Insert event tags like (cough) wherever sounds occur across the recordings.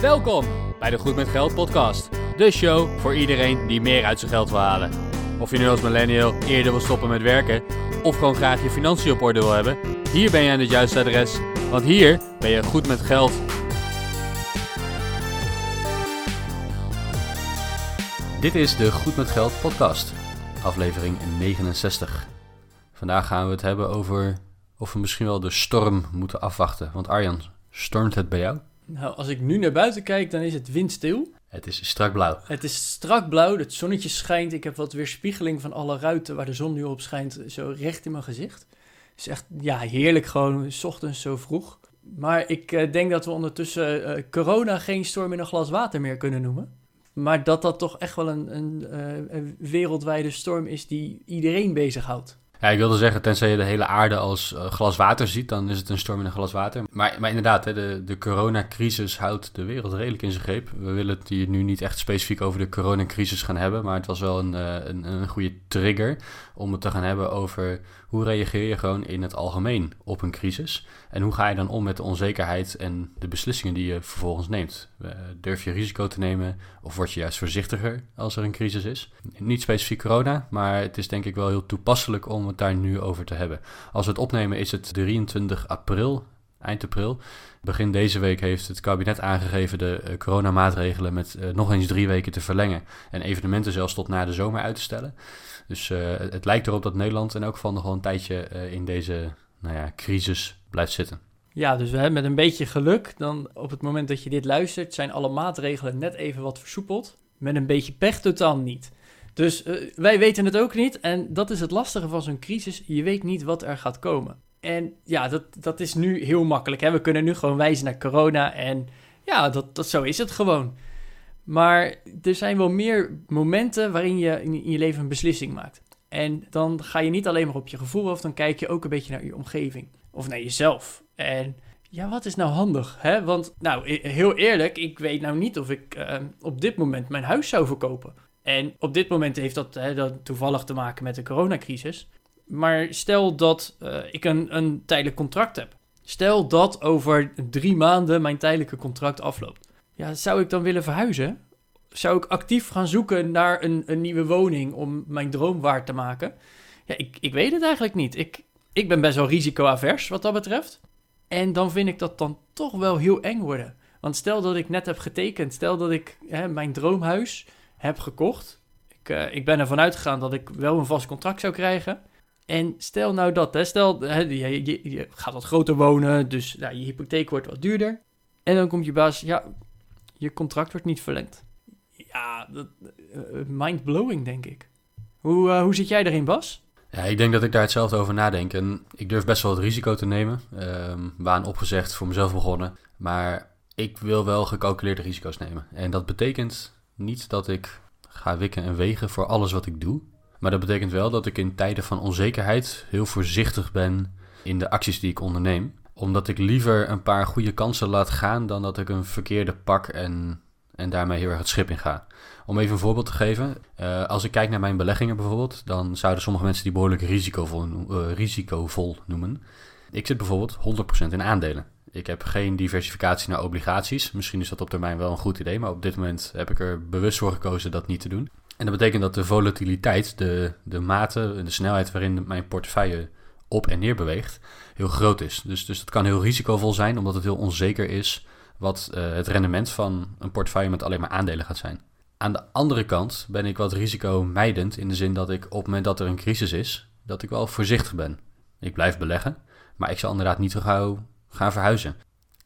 Welkom bij de Goed met Geld podcast. De show voor iedereen die meer uit zijn geld wil halen. Of je nu als millennial eerder wil stoppen met werken of gewoon graag je financiën op orde wil hebben, hier ben je aan het juiste adres, want hier ben je goed met geld. Dit is de Goed met Geld podcast, aflevering 69. Vandaag gaan we het hebben over of we misschien wel de storm moeten afwachten. Want Arjan, stormt het bij jou? Nou, als ik nu naar buiten kijk, dan is het windstil. Het is strak blauw. Het is strak blauw, het zonnetje schijnt. Ik heb wat weerspiegeling van alle ruiten waar de zon nu op schijnt, zo recht in mijn gezicht. Het is echt, ja, heerlijk gewoon, s ochtends zo vroeg. Maar ik uh, denk dat we ondertussen uh, corona geen storm in een glas water meer kunnen noemen. Maar dat dat toch echt wel een, een, uh, een wereldwijde storm is die iedereen bezighoudt. Ja, ik wilde zeggen, tenzij je de hele aarde als uh, glas water ziet, dan is het een storm in een glas water. Maar, maar inderdaad, hè, de, de coronacrisis houdt de wereld redelijk in zijn greep. We willen het hier nu niet echt specifiek over de coronacrisis gaan hebben, maar het was wel een, uh, een, een goede trigger om het te gaan hebben over hoe reageer je gewoon in het algemeen op een crisis. En hoe ga je dan om met de onzekerheid en de beslissingen die je vervolgens neemt? Uh, durf je risico te nemen of word je juist voorzichtiger als er een crisis is? Niet specifiek corona, maar het is denk ik wel heel toepasselijk om het daar nu over te hebben. Als we het opnemen is het 23 april, eind april. Begin deze week heeft het kabinet aangegeven de uh, coronamaatregelen met uh, nog eens drie weken te verlengen en evenementen zelfs tot na de zomer uit te stellen. Dus uh, het lijkt erop dat Nederland in elk geval nog wel een tijdje in deze nou ja, crisis blijft zitten. Ja, dus hebben met een beetje geluk, dan op het moment dat je dit luistert, zijn alle maatregelen net even wat versoepeld. Met een beetje pech totaal niet. Dus uh, wij weten het ook niet. En dat is het lastige van zo'n crisis. Je weet niet wat er gaat komen. En ja, dat, dat is nu heel makkelijk. Hè? We kunnen nu gewoon wijzen naar corona. En ja, dat, dat, zo is het gewoon. Maar er zijn wel meer momenten waarin je in je leven een beslissing maakt. En dan ga je niet alleen maar op je gevoel af, dan kijk je ook een beetje naar je omgeving. Of naar jezelf. En ja, wat is nou handig? Hè? Want, nou, heel eerlijk, ik weet nou niet of ik uh, op dit moment mijn huis zou verkopen. En op dit moment heeft dat, hè, dat toevallig te maken met de coronacrisis. Maar stel dat uh, ik een, een tijdelijk contract heb. Stel dat over drie maanden mijn tijdelijke contract afloopt. Ja, zou ik dan willen verhuizen? Zou ik actief gaan zoeken naar een, een nieuwe woning om mijn droom waar te maken? Ja, ik, ik weet het eigenlijk niet. Ik, ik ben best wel risicoavers wat dat betreft. En dan vind ik dat dan toch wel heel eng worden. Want stel dat ik net heb getekend, stel dat ik hè, mijn droomhuis heb gekocht. Ik, uh, ik ben ervan uitgegaan dat ik wel een vast contract zou krijgen. En stel nou dat, hè, stel hè, je, gaat wat groter wonen, dus nou, je hypotheek wordt wat duurder. En dan komt je baas, ja, je contract wordt niet verlengd. Ja, dat, uh, mind-blowing denk ik. Hoe, uh, hoe zit jij erin, Bas? Ja, ik denk dat ik daar hetzelfde over nadenk. En ik durf best wel het risico te nemen. Um, baan opgezegd, voor mezelf begonnen. Maar ik wil wel gecalculeerde risico's nemen. En dat betekent niet dat ik ga wikken en wegen voor alles wat ik doe. Maar dat betekent wel dat ik in tijden van onzekerheid heel voorzichtig ben in de acties die ik onderneem. Omdat ik liever een paar goede kansen laat gaan dan dat ik een verkeerde pak en, en daarmee heel erg het schip in ga. Om even een voorbeeld te geven. Uh, als ik kijk naar mijn beleggingen bijvoorbeeld, dan zouden sommige mensen die behoorlijk risicovol, uh, risicovol noemen. Ik zit bijvoorbeeld 100% in aandelen. Ik heb geen diversificatie naar obligaties. Misschien is dat op termijn wel een goed idee, maar op dit moment heb ik er bewust voor gekozen dat niet te doen. En dat betekent dat de volatiliteit, de, de mate en de snelheid waarin mijn portefeuille op en neer beweegt, heel groot is. Dus, dus dat kan heel risicovol zijn, omdat het heel onzeker is wat uh, het rendement van een portefeuille met alleen maar aandelen gaat zijn. Aan de andere kant ben ik wat risicomijdend in de zin dat ik op het moment dat er een crisis is, dat ik wel voorzichtig ben. Ik blijf beleggen, maar ik zal inderdaad niet zo gauw gaan verhuizen.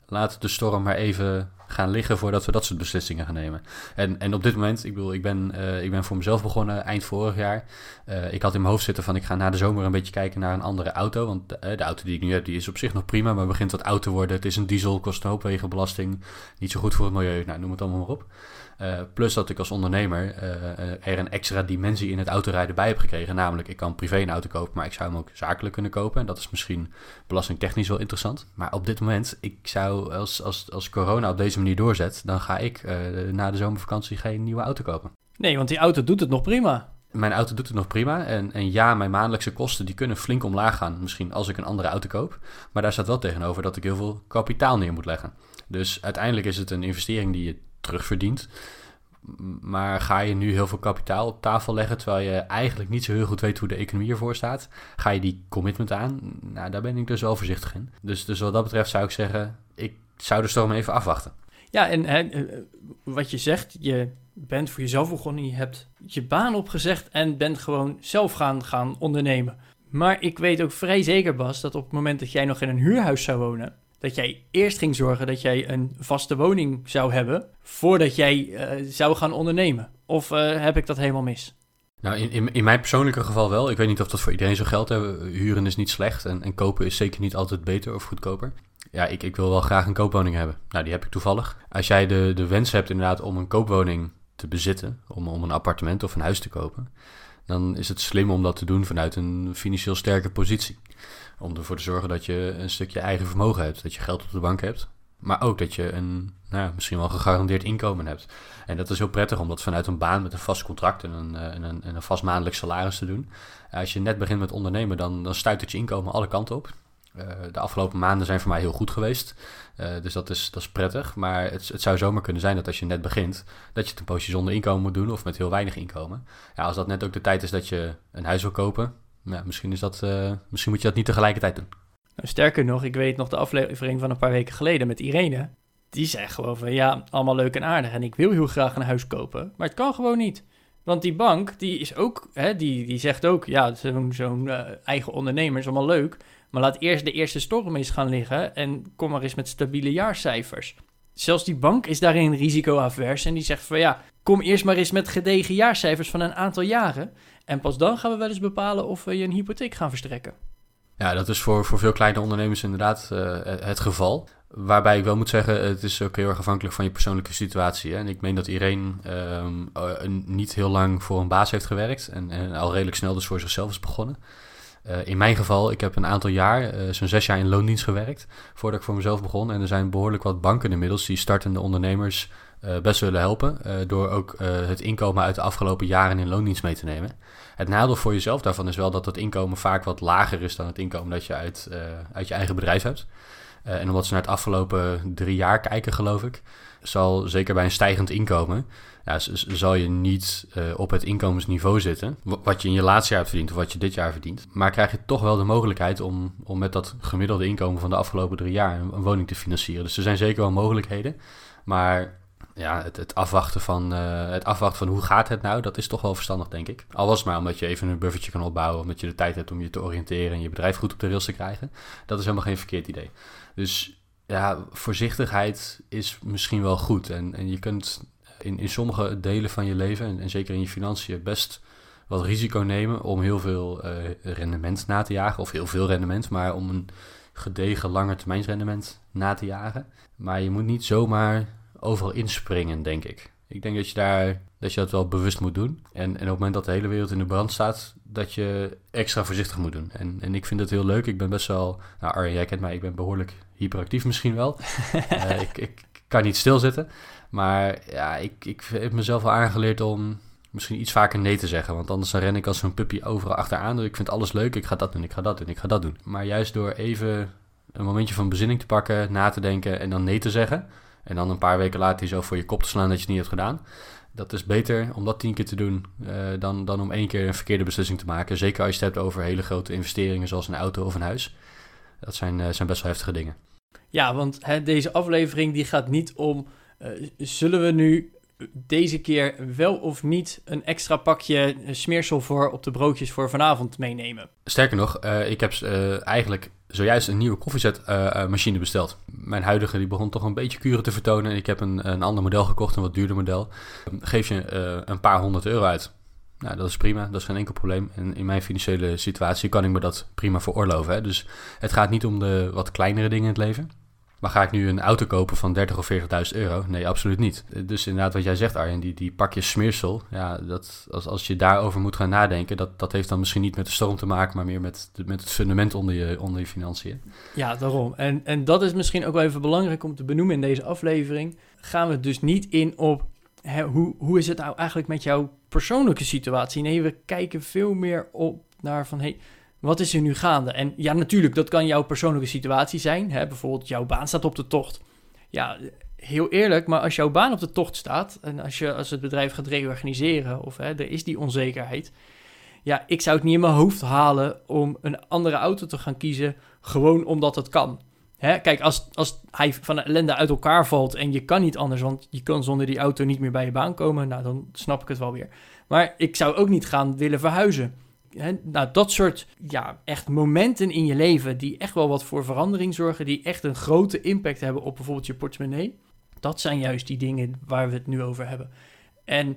Laat de storm maar even gaan liggen voordat we dat soort beslissingen gaan nemen. En, en op dit moment, ik bedoel, ik ben, uh, ik ben voor mezelf begonnen eind vorig jaar. Uh, ik had in mijn hoofd zitten van ik ga na de zomer een beetje kijken naar een andere auto. Want de, uh, de auto die ik nu heb, die is op zich nog prima, maar begint wat oud te worden. Het is een diesel, kost een hoop wegenbelasting. Niet zo goed voor het milieu, nou noem het allemaal maar op. Uh, plus dat ik als ondernemer uh, er een extra dimensie in het autorijden bij heb gekregen. Namelijk, ik kan privé een auto kopen, maar ik zou hem ook zakelijk kunnen kopen. En dat is misschien belastingtechnisch wel interessant. Maar op dit moment, ik zou als, als, als corona op deze manier doorzet, dan ga ik uh, na de zomervakantie geen nieuwe auto kopen. Nee, want die auto doet het nog prima. mijn auto doet het nog prima. En, en ja, mijn maandelijkse kosten die kunnen flink omlaag gaan. Misschien als ik een andere auto koop. Maar daar staat wel tegenover dat ik heel veel kapitaal neer moet leggen. Dus uiteindelijk is het een investering die je terugverdient. Maar ga je nu heel veel kapitaal op tafel leggen, terwijl je eigenlijk niet zo heel goed weet hoe de economie ervoor staat, ga je die commitment aan? Nou, daar ben ik dus wel voorzichtig in. Dus, dus wat dat betreft zou ik zeggen, ik zou de storm even afwachten. Ja, en hè, eh, wat je zegt, je bent voor jezelf begonnen, je hebt je baan opgezegd en bent gewoon zelf gaan, gaan ondernemen. Maar ik weet ook vrij zeker, Bas, dat op het moment dat jij nog in een huurhuis zou wonen, dat jij eerst ging zorgen dat jij een vaste woning zou hebben voordat jij uh, zou gaan ondernemen. Of uh, heb ik dat helemaal mis? Nou, in, in, in, mijn persoonlijke geval wel. Ik weet niet of dat voor iedereen zo geldt. Huren is niet slecht en, en, kopen is zeker niet altijd beter of goedkoper. Ja, ik, ik wil wel graag een koopwoning hebben. Nou, die heb ik toevallig. Als jij de, de wens hebt inderdaad om een koopwoning te bezitten, om, om een appartement of een huis te kopen, dan is het slim om dat te doen vanuit een financieel sterke positie. Om ervoor te zorgen dat je een stukje eigen vermogen hebt, dat je geld op de bank hebt. Maar ook dat je een nou, misschien wel gegarandeerd inkomen hebt. En dat is heel prettig om dat vanuit een baan met een vast contract en een, eh, en een, en een vast maandelijk salaris te doen. Als je net begint met ondernemen, dan, dan stuit het je inkomen alle kanten op. Uh, de afgelopen maanden zijn voor mij heel goed geweest. Uh, dus dat is, dat is prettig. Maar het, het zou zomaar kunnen zijn dat als je net begint, dat je het een poosje zonder inkomen moet doen of met heel weinig inkomen. Ja, als dat net ook de tijd is dat je een huis wil kopen, ja, misschien, is dat, uh, misschien moet je dat niet tegelijkertijd doen. Nou, sterker nog, ik weet nog de aflevering van een paar weken geleden met Irene. Die zei gewoon van ja, allemaal leuk en aardig. En ik wil heel graag een huis kopen, maar het kan gewoon niet. Want die bank, die is ook, hè, die, die zegt ook, ja, zo'n uh, eigen ondernemer is allemaal leuk. Maar laat eerst de eerste storm eens gaan liggen en kom maar eens met stabiele jaarcijfers. Zelfs die bank is daarin risicoavers en die zegt van ja, kom eerst maar eens met gedegen jaarcijfers van een aantal jaren. En pas dan gaan we wel eens bepalen of we je een hypotheek gaan verstrekken. Ja, dat is voor, voor veel kleine ondernemers inderdaad uh, het geval. Waarbij ik wel moet zeggen, het is ook heel erg afhankelijk van je persoonlijke situatie. Hè? En ik meen dat Irene um, niet heel lang voor een baas heeft gewerkt en, en, al redelijk snel dus voor zichzelf is begonnen. Uh, in mijn geval, ik heb een aantal jaar, uh, zo'n zes jaar in loondienst gewerkt voordat ik voor mezelf begon. En er zijn behoorlijk wat banken inmiddels die startende ondernemers uh, best willen helpen. door ook het inkomen uit de afgelopen jaren in loondienst mee te nemen. Het nadeel voor jezelf daarvan is wel dat het inkomen vaak wat lager is dan het inkomen dat je uit, uit je eigen bedrijf hebt. en omdat ze naar het afgelopen drie jaar kijken, geloof ik, zal zeker bij een stijgend inkomen ja, zal je niet uh, op het inkomensniveau zitten. Wat je in je laatste jaar hebt verdiend of wat je dit jaar verdient. Maar krijg je toch wel de mogelijkheid om, om met dat gemiddelde inkomen van de afgelopen drie jaar een, woning te financieren. Dus er zijn zeker wel mogelijkheden. Maar ja, het, het, afwachten van, uh, het afwachten van hoe gaat het nou, dat is toch wel verstandig, denk ik. Al was het maar omdat je even een buffertje kan opbouwen, omdat je de tijd hebt om je te oriënteren en je bedrijf goed op de rails te krijgen. Dat is helemaal geen verkeerd idee. Dus ja, voorzichtigheid is misschien wel goed. En, en je kunt in, in sommige delen van je leven, en, zeker in je financiën, best wat risico nemen om heel veel uh, rendement na te jagen. Of heel veel rendement, maar om een gedegen langetermijnsrendement na te jagen. Maar je moet niet zomaar overal inspringen, denk ik. Ik denk dat je daar dat je dat wel bewust moet doen. En, en op het moment dat de hele wereld in de brand staat, dat je extra voorzichtig moet doen. En, en ik vind het heel leuk. Ik ben best wel. Nou, Arjen, jij kent mij, ik ben behoorlijk hyperactief misschien wel. uh, (laughs) ik, ik kan niet stilzitten. Maar ja, ik, ik heb mezelf wel aangeleerd om misschien iets vaker nee te zeggen. Want anders dan ren ik als zo'n puppy overal achteraan. Dus ik vind alles leuk. Ik ga dat doen, ik ga dat doen, ik ga dat doen. Maar juist door even een momentje van bezinning te pakken, na te denken en dan nee te zeggen. En dan een paar weken later zo voor je kop te slaan dat je het niet hebt gedaan. Dat is beter om dat tien keer te doen uh, dan, dan om één keer een verkeerde beslissing te maken. Zeker als je het hebt over hele grote investeringen zoals een auto of een huis. Dat zijn, uh, zijn best wel heftige dingen. Ja, want hè, deze aflevering die gaat niet om uh, zullen we nu deze keer wel of niet een extra pakje smeersel voor op de broodjes voor vanavond meenemen? Sterker nog, ik heb eigenlijk zojuist een nieuwe koffiezetmachine besteld. Mijn huidige die begon toch een beetje kuren te vertonen. En ik heb een, een ander model gekocht, een wat duurder model. Geef je een paar honderd euro uit. Nou, dat is prima, dat is geen enkel probleem. En in mijn financiële situatie kan ik me dat prima veroorloven. Hè? Dus het gaat niet om de wat kleinere dingen in het leven. Maar ga ik nu een auto kopen van 30 of 40.000 euro? Nee, absoluut niet. Dus inderdaad, wat jij zegt, Arjen, die, die pakjes smeersel. Ja, dat, als, als je daarover moet gaan nadenken, dat, dat heeft dan misschien niet met de storm te maken, maar meer met, met het fundament onder je, onder je financiën. Ja, daarom. En, en dat is misschien ook wel even belangrijk om te benoemen in deze aflevering. Gaan we dus niet in op hè, hoe, hoe is het nou eigenlijk met jouw persoonlijke situatie. Nee, we kijken veel meer op naar van, hey, wat is er nu gaande? En ja, natuurlijk, dat kan jouw persoonlijke situatie zijn. Hè? Bijvoorbeeld, jouw baan staat op de tocht. Ja, heel eerlijk, maar als jouw baan op de tocht staat... en als, je, als het bedrijf gaat reorganiseren of hè, er is die onzekerheid... ja, ik zou het niet in mijn hoofd halen om een andere auto te gaan kiezen... gewoon omdat het kan. Hè? Kijk, als, als hij van de ellende uit elkaar valt en je kan niet anders... want je kan zonder die auto niet meer bij je baan komen... nou, dan snap ik het wel weer. Maar ik zou ook niet gaan willen verhuizen nou, dat soort ja, echt momenten in je leven die echt wel wat voor verandering zorgen, die echt een grote impact hebben op bijvoorbeeld je portemonnee. Dat zijn juist die dingen waar we het nu over hebben. En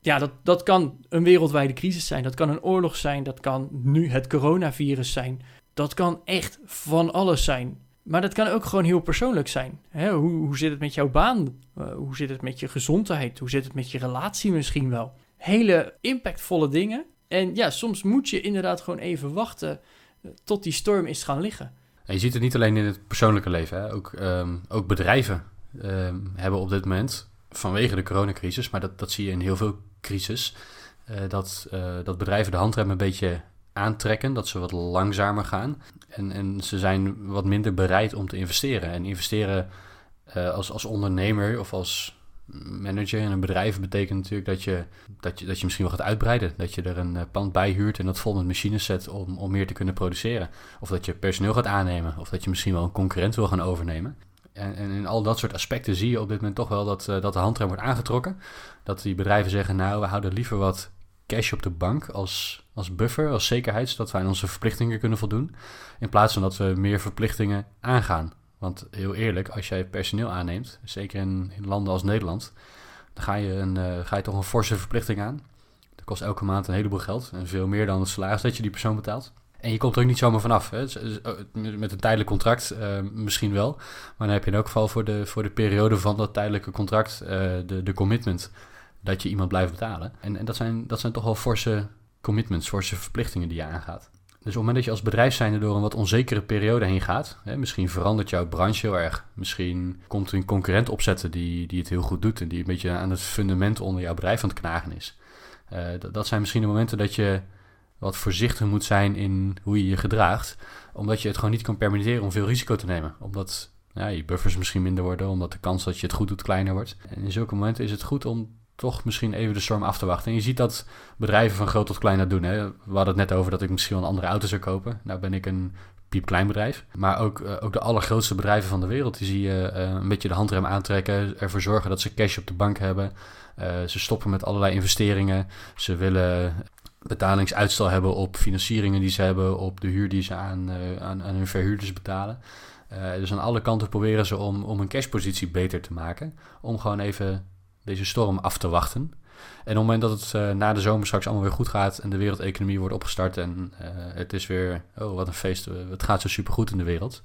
ja, dat, dat kan een wereldwijde crisis zijn, dat kan een oorlog zijn, dat kan nu het coronavirus zijn. Dat kan echt van alles zijn. Maar dat kan ook gewoon heel persoonlijk zijn. Hoe, hoe zit het met jouw baan? Uh, hoe zit het met je gezondheid? Hoe zit het met je relatie misschien wel? Hele impactvolle dingen en ja, soms moet je inderdaad gewoon even wachten eh, tot die storm is gaan liggen. En je ziet het niet alleen in het persoonlijke leven, hè? Ook, um, ook bedrijven um, hebben op dit moment, vanwege de coronacrisis, maar dat, dat zie je in heel veel crisis, uh, dat, uh, dat bedrijven de handrem een beetje aantrekken, dat ze wat langzamer gaan. En, en ze zijn wat minder bereid om te investeren. En investeren als, als ondernemer of als manager in een bedrijf betekent natuurlijk dat je, dat je, dat je misschien wel gaat uitbreiden. Dat je er een eh, pand bij huurt en dat vol met machines zet om, om meer te kunnen produceren. Of dat je personeel gaat aannemen. Of dat je misschien wel een concurrent wil gaan overnemen. En, en in al dat soort aspecten zie je op dit moment toch wel dat, uh, dat de handrem wordt aangetrokken. Dat die bedrijven zeggen, nou, we houden liever wat cash op de bank als, als buffer, als zekerheid, zodat wij aan onze verplichtingen kunnen voldoen. In plaats van dat we meer verplichtingen aangaan. Want heel eerlijk, als jij personeel aanneemt, zeker in, landen als Nederland, dan ga je, een, uh, ga je toch een forse verplichting aan. Dat kost elke maand een heleboel geld en veel meer dan het salaris dat je die persoon betaalt. En je komt er ook niet zomaar vanaf. Hè. Oh, met een tijdelijk contract misschien wel. Maar dan heb je in elk geval voor de, voor de periode van dat tijdelijke contract de, de commitment dat je iemand blijft betalen. En, en dat, zijn, dat zijn toch wel forse commitments, forse verplichtingen die je aangaat. Dus op het moment dat je als bedrijf zijnde door een wat onzekere periode heen gaat, hè, misschien verandert jouw branche heel erg. Misschien komt er een concurrent opzetten die, die het heel goed doet en die een beetje aan het fundament onder jouw bedrijf aan het knagen is. Uh, dat zijn misschien de momenten dat je wat voorzichtig moet zijn in hoe je je gedraagt, omdat je het gewoon niet kan permitteren om veel risico te nemen. Omdat ja, je buffers misschien minder worden, omdat de kans dat je het goed doet kleiner wordt. En in zulke momenten is het goed om toch misschien even de storm af te wachten. En je ziet dat bedrijven van groot tot klein dat doen. Hè. We hadden het net over dat ik misschien wel een andere auto zou kopen. Nou ben ik een piepklein bedrijf. Maar ook, uh, ook de allergrootste bedrijven van de wereld, die zie je uh, een beetje de handrem aantrekken. Ervoor zorgen dat ze cash op de bank hebben. Uh, ze stoppen met allerlei investeringen. Ze willen betalingsuitstel hebben op financieringen die ze hebben, op de huur die ze aan, aan, aan hun verhuurders betalen. dus aan alle kanten proberen ze om, om hun cashpositie beter te maken. Om gewoon even deze storm af te wachten. En op het moment dat het uh, na de zomer straks allemaal weer goed gaat en de wereldeconomie wordt opgestart en uh, het is weer, oh wat een feest, het gaat zo supergoed in de wereld,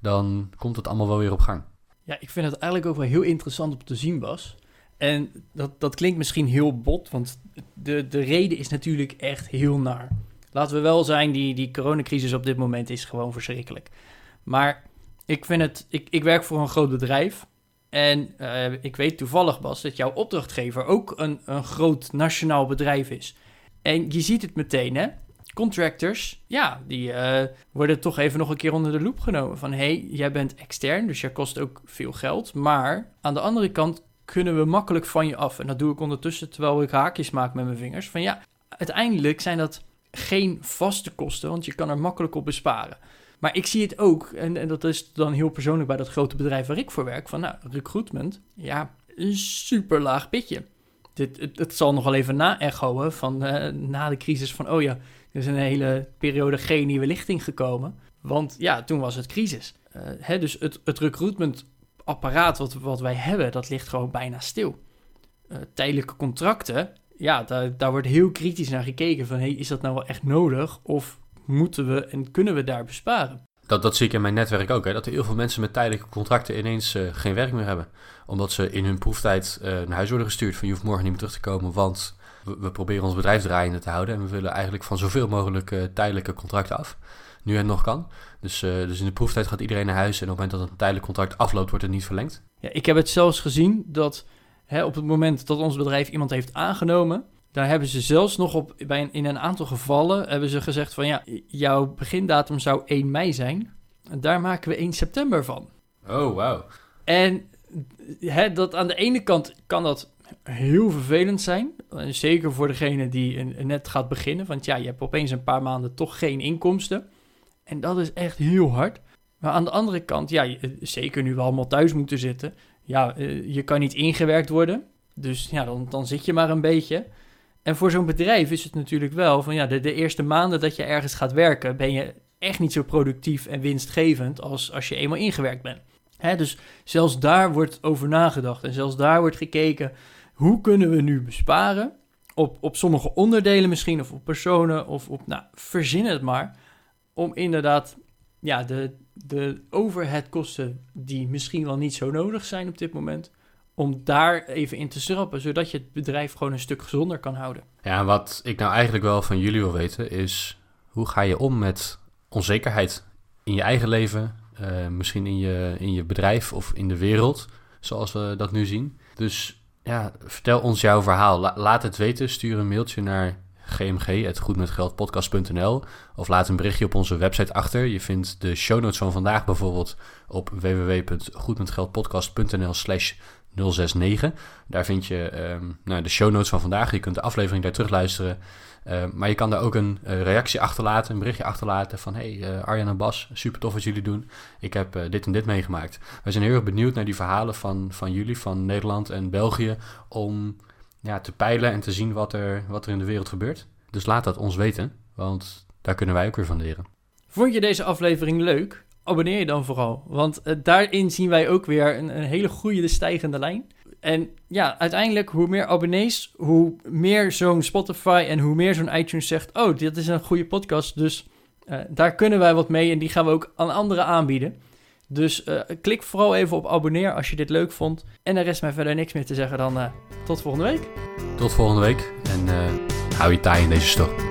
dan komt het allemaal wel weer op gang. Ja, ik vind het eigenlijk ook wel heel interessant om te zien, Bas. En dat, dat klinkt misschien heel bot, want de, de reden is natuurlijk echt heel naar. Laten we wel zijn, die, die coronacrisis op dit moment is gewoon verschrikkelijk. Maar ik vind het, ik, ik werk voor een groot bedrijf en uh, ik weet toevallig, Bas, dat jouw opdrachtgever ook een, een groot nationaal bedrijf is. En je ziet het meteen, hè? Contractors, ja, die uh, worden toch even nog een keer onder de loep genomen. Van, hé, hey, jij bent extern, dus jij kost ook veel geld. Maar aan de andere kant kunnen we makkelijk van je af. En dat doe ik ondertussen terwijl ik haakjes maak met mijn vingers. Van ja, uiteindelijk zijn dat geen vaste kosten, want je kan er makkelijk op besparen. Maar ik zie het ook, en, en dat is dan heel persoonlijk bij dat grote bedrijf waar ik voor werk, van nou, recruitment, ja, een super laag pitje. Dit, het, het zal nog wel even na-echoen van uh, na de crisis van, oh ja, er is een hele periode geen nieuwe lichting gekomen. Want ja, toen was het crisis. Uh, hè, dus het, het recruitment-apparaat wat, wat wij hebben, dat ligt gewoon bijna stil. Uh, tijdelijke contracten, ja, daar, daar wordt heel kritisch naar gekeken van, hey, is dat nou wel echt nodig? Of moeten we en kunnen we daar besparen? Dat, dat zie ik in mijn netwerk ook. Hè? Dat er heel veel mensen met tijdelijke contracten ineens uh, geen werk meer hebben. Omdat ze in hun proeftijd uh, naar huis worden gestuurd. Van je hoeft morgen niet meer terug te komen, want we, we proberen ons bedrijf draaiende te houden. En we willen eigenlijk van zoveel mogelijk uh, tijdelijke contracten af. Nu het nog kan. Dus, dus in de proeftijd gaat iedereen naar huis. En op het moment dat een tijdelijk contract afloopt, wordt het niet verlengd. Ja, ik heb het zelfs gezien dat hè, op het moment dat ons bedrijf iemand heeft aangenomen Daar hebben ze zelfs nog op, bij een, in een aantal gevallen hebben ze gezegd van ja, jouw begindatum zou 1 mei zijn. Daar maken we 1 september van. Oh, wauw. En hè, dat aan de ene kant kan dat heel vervelend zijn. Zeker voor degene die net gaat beginnen. Want ja, je hebt opeens een paar maanden toch geen inkomsten. En dat is echt heel hard. Maar aan de andere kant, ja, zeker nu we allemaal thuis moeten zitten. Ja, eh, je kan niet ingewerkt worden. Dus ja, dan, dan zit je maar een beetje. En voor zo'n bedrijf is het natuurlijk wel van ja, de, eerste maanden dat je ergens gaat werken, ben je echt niet zo productief en winstgevend als als je eenmaal ingewerkt bent. Dus zelfs daar wordt over nagedacht en zelfs daar wordt gekeken hoe kunnen we nu besparen op, op sommige onderdelen misschien of op personen of op, nou, verzin het maar, om inderdaad ja, de, de overheadkosten die misschien wel niet zo nodig zijn op dit moment, om daar even in te schrappen, zodat je het bedrijf gewoon een stuk gezonder kan houden. Ja, wat ik nou eigenlijk wel van jullie wil weten is, hoe ga je om met onzekerheid in je eigen leven, uh, misschien in je, in je bedrijf of in de wereld, zoals we dat nu zien. Dus ja, vertel ons jouw verhaal. laat het weten. Stuur een mailtje naar gmg.goedmetgeldpodcast.nl of laat een berichtje op onze website achter. Je vindt de show notes van vandaag bijvoorbeeld op www.goedmetgeldpodcast.nl slash 069. Daar vind je um, nou, de show notes van vandaag. Je kunt de aflevering daar terugluisteren. Uh, maar je kan daar ook een uh, reactie achterlaten, een berichtje achterlaten van... hey, uh, Arjan en Bas, super tof wat jullie doen. Ik heb eh, dit en dit meegemaakt. Wij zijn heel erg benieuwd naar die verhalen van, van jullie, van Nederland en België... om ja, te peilen en te zien wat er, wat er in de wereld gebeurt. Dus laat dat ons weten, want daar kunnen wij ook weer van leren. Vond je deze aflevering leuk? Abonneer je dan vooral, want daarin zien wij ook weer een, een hele goede stijgende lijn... En ja, uiteindelijk, hoe meer abonnees, hoe meer zo'n Spotify en hoe meer zo'n iTunes zegt: Oh, dit is een goede podcast. Dus uh, daar kunnen wij wat mee en die gaan we ook aan anderen aanbieden. Dus uh, klik vooral even op abonneer als je dit leuk vond. En er rest mij verder niks meer te zeggen dan tot volgende week. Tot volgende week en hou je taai in deze storm.